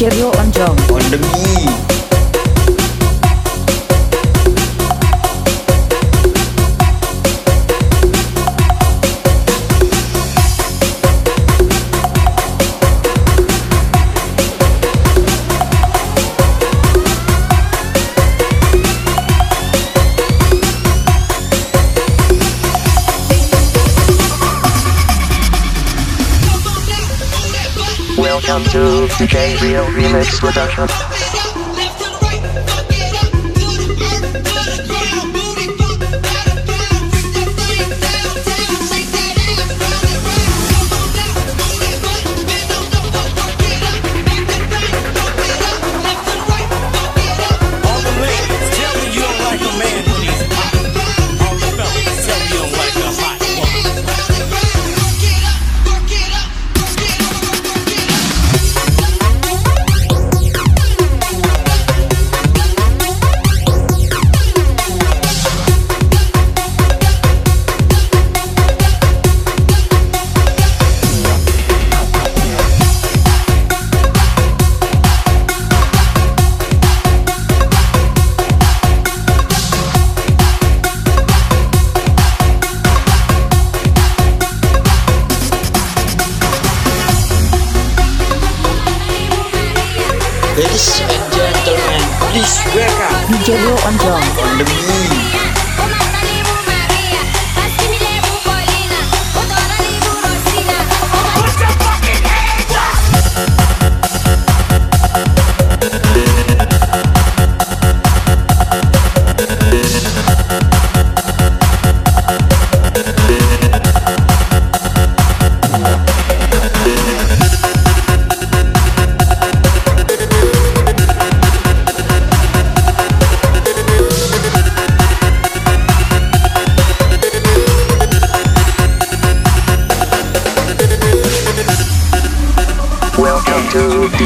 Cheerio on On the beat. Welcome to DJ Rio Remix Production. Ladies and gentlemen, please welcome DJ Rio on drum. on the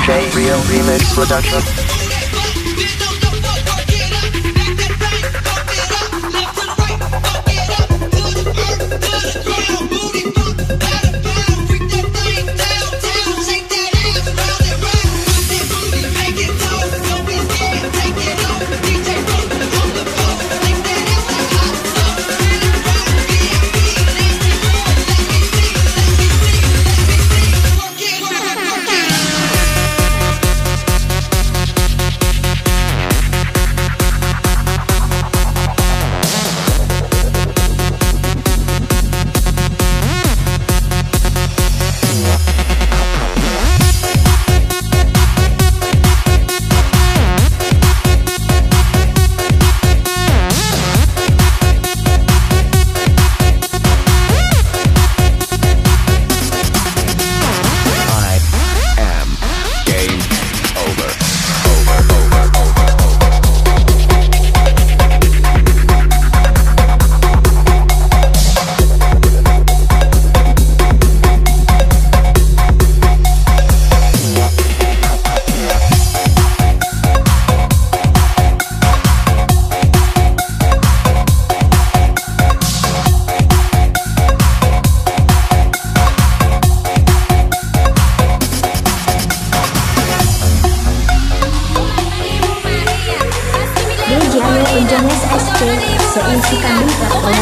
DJ Rio Remix Production. seinsi kambing kuat.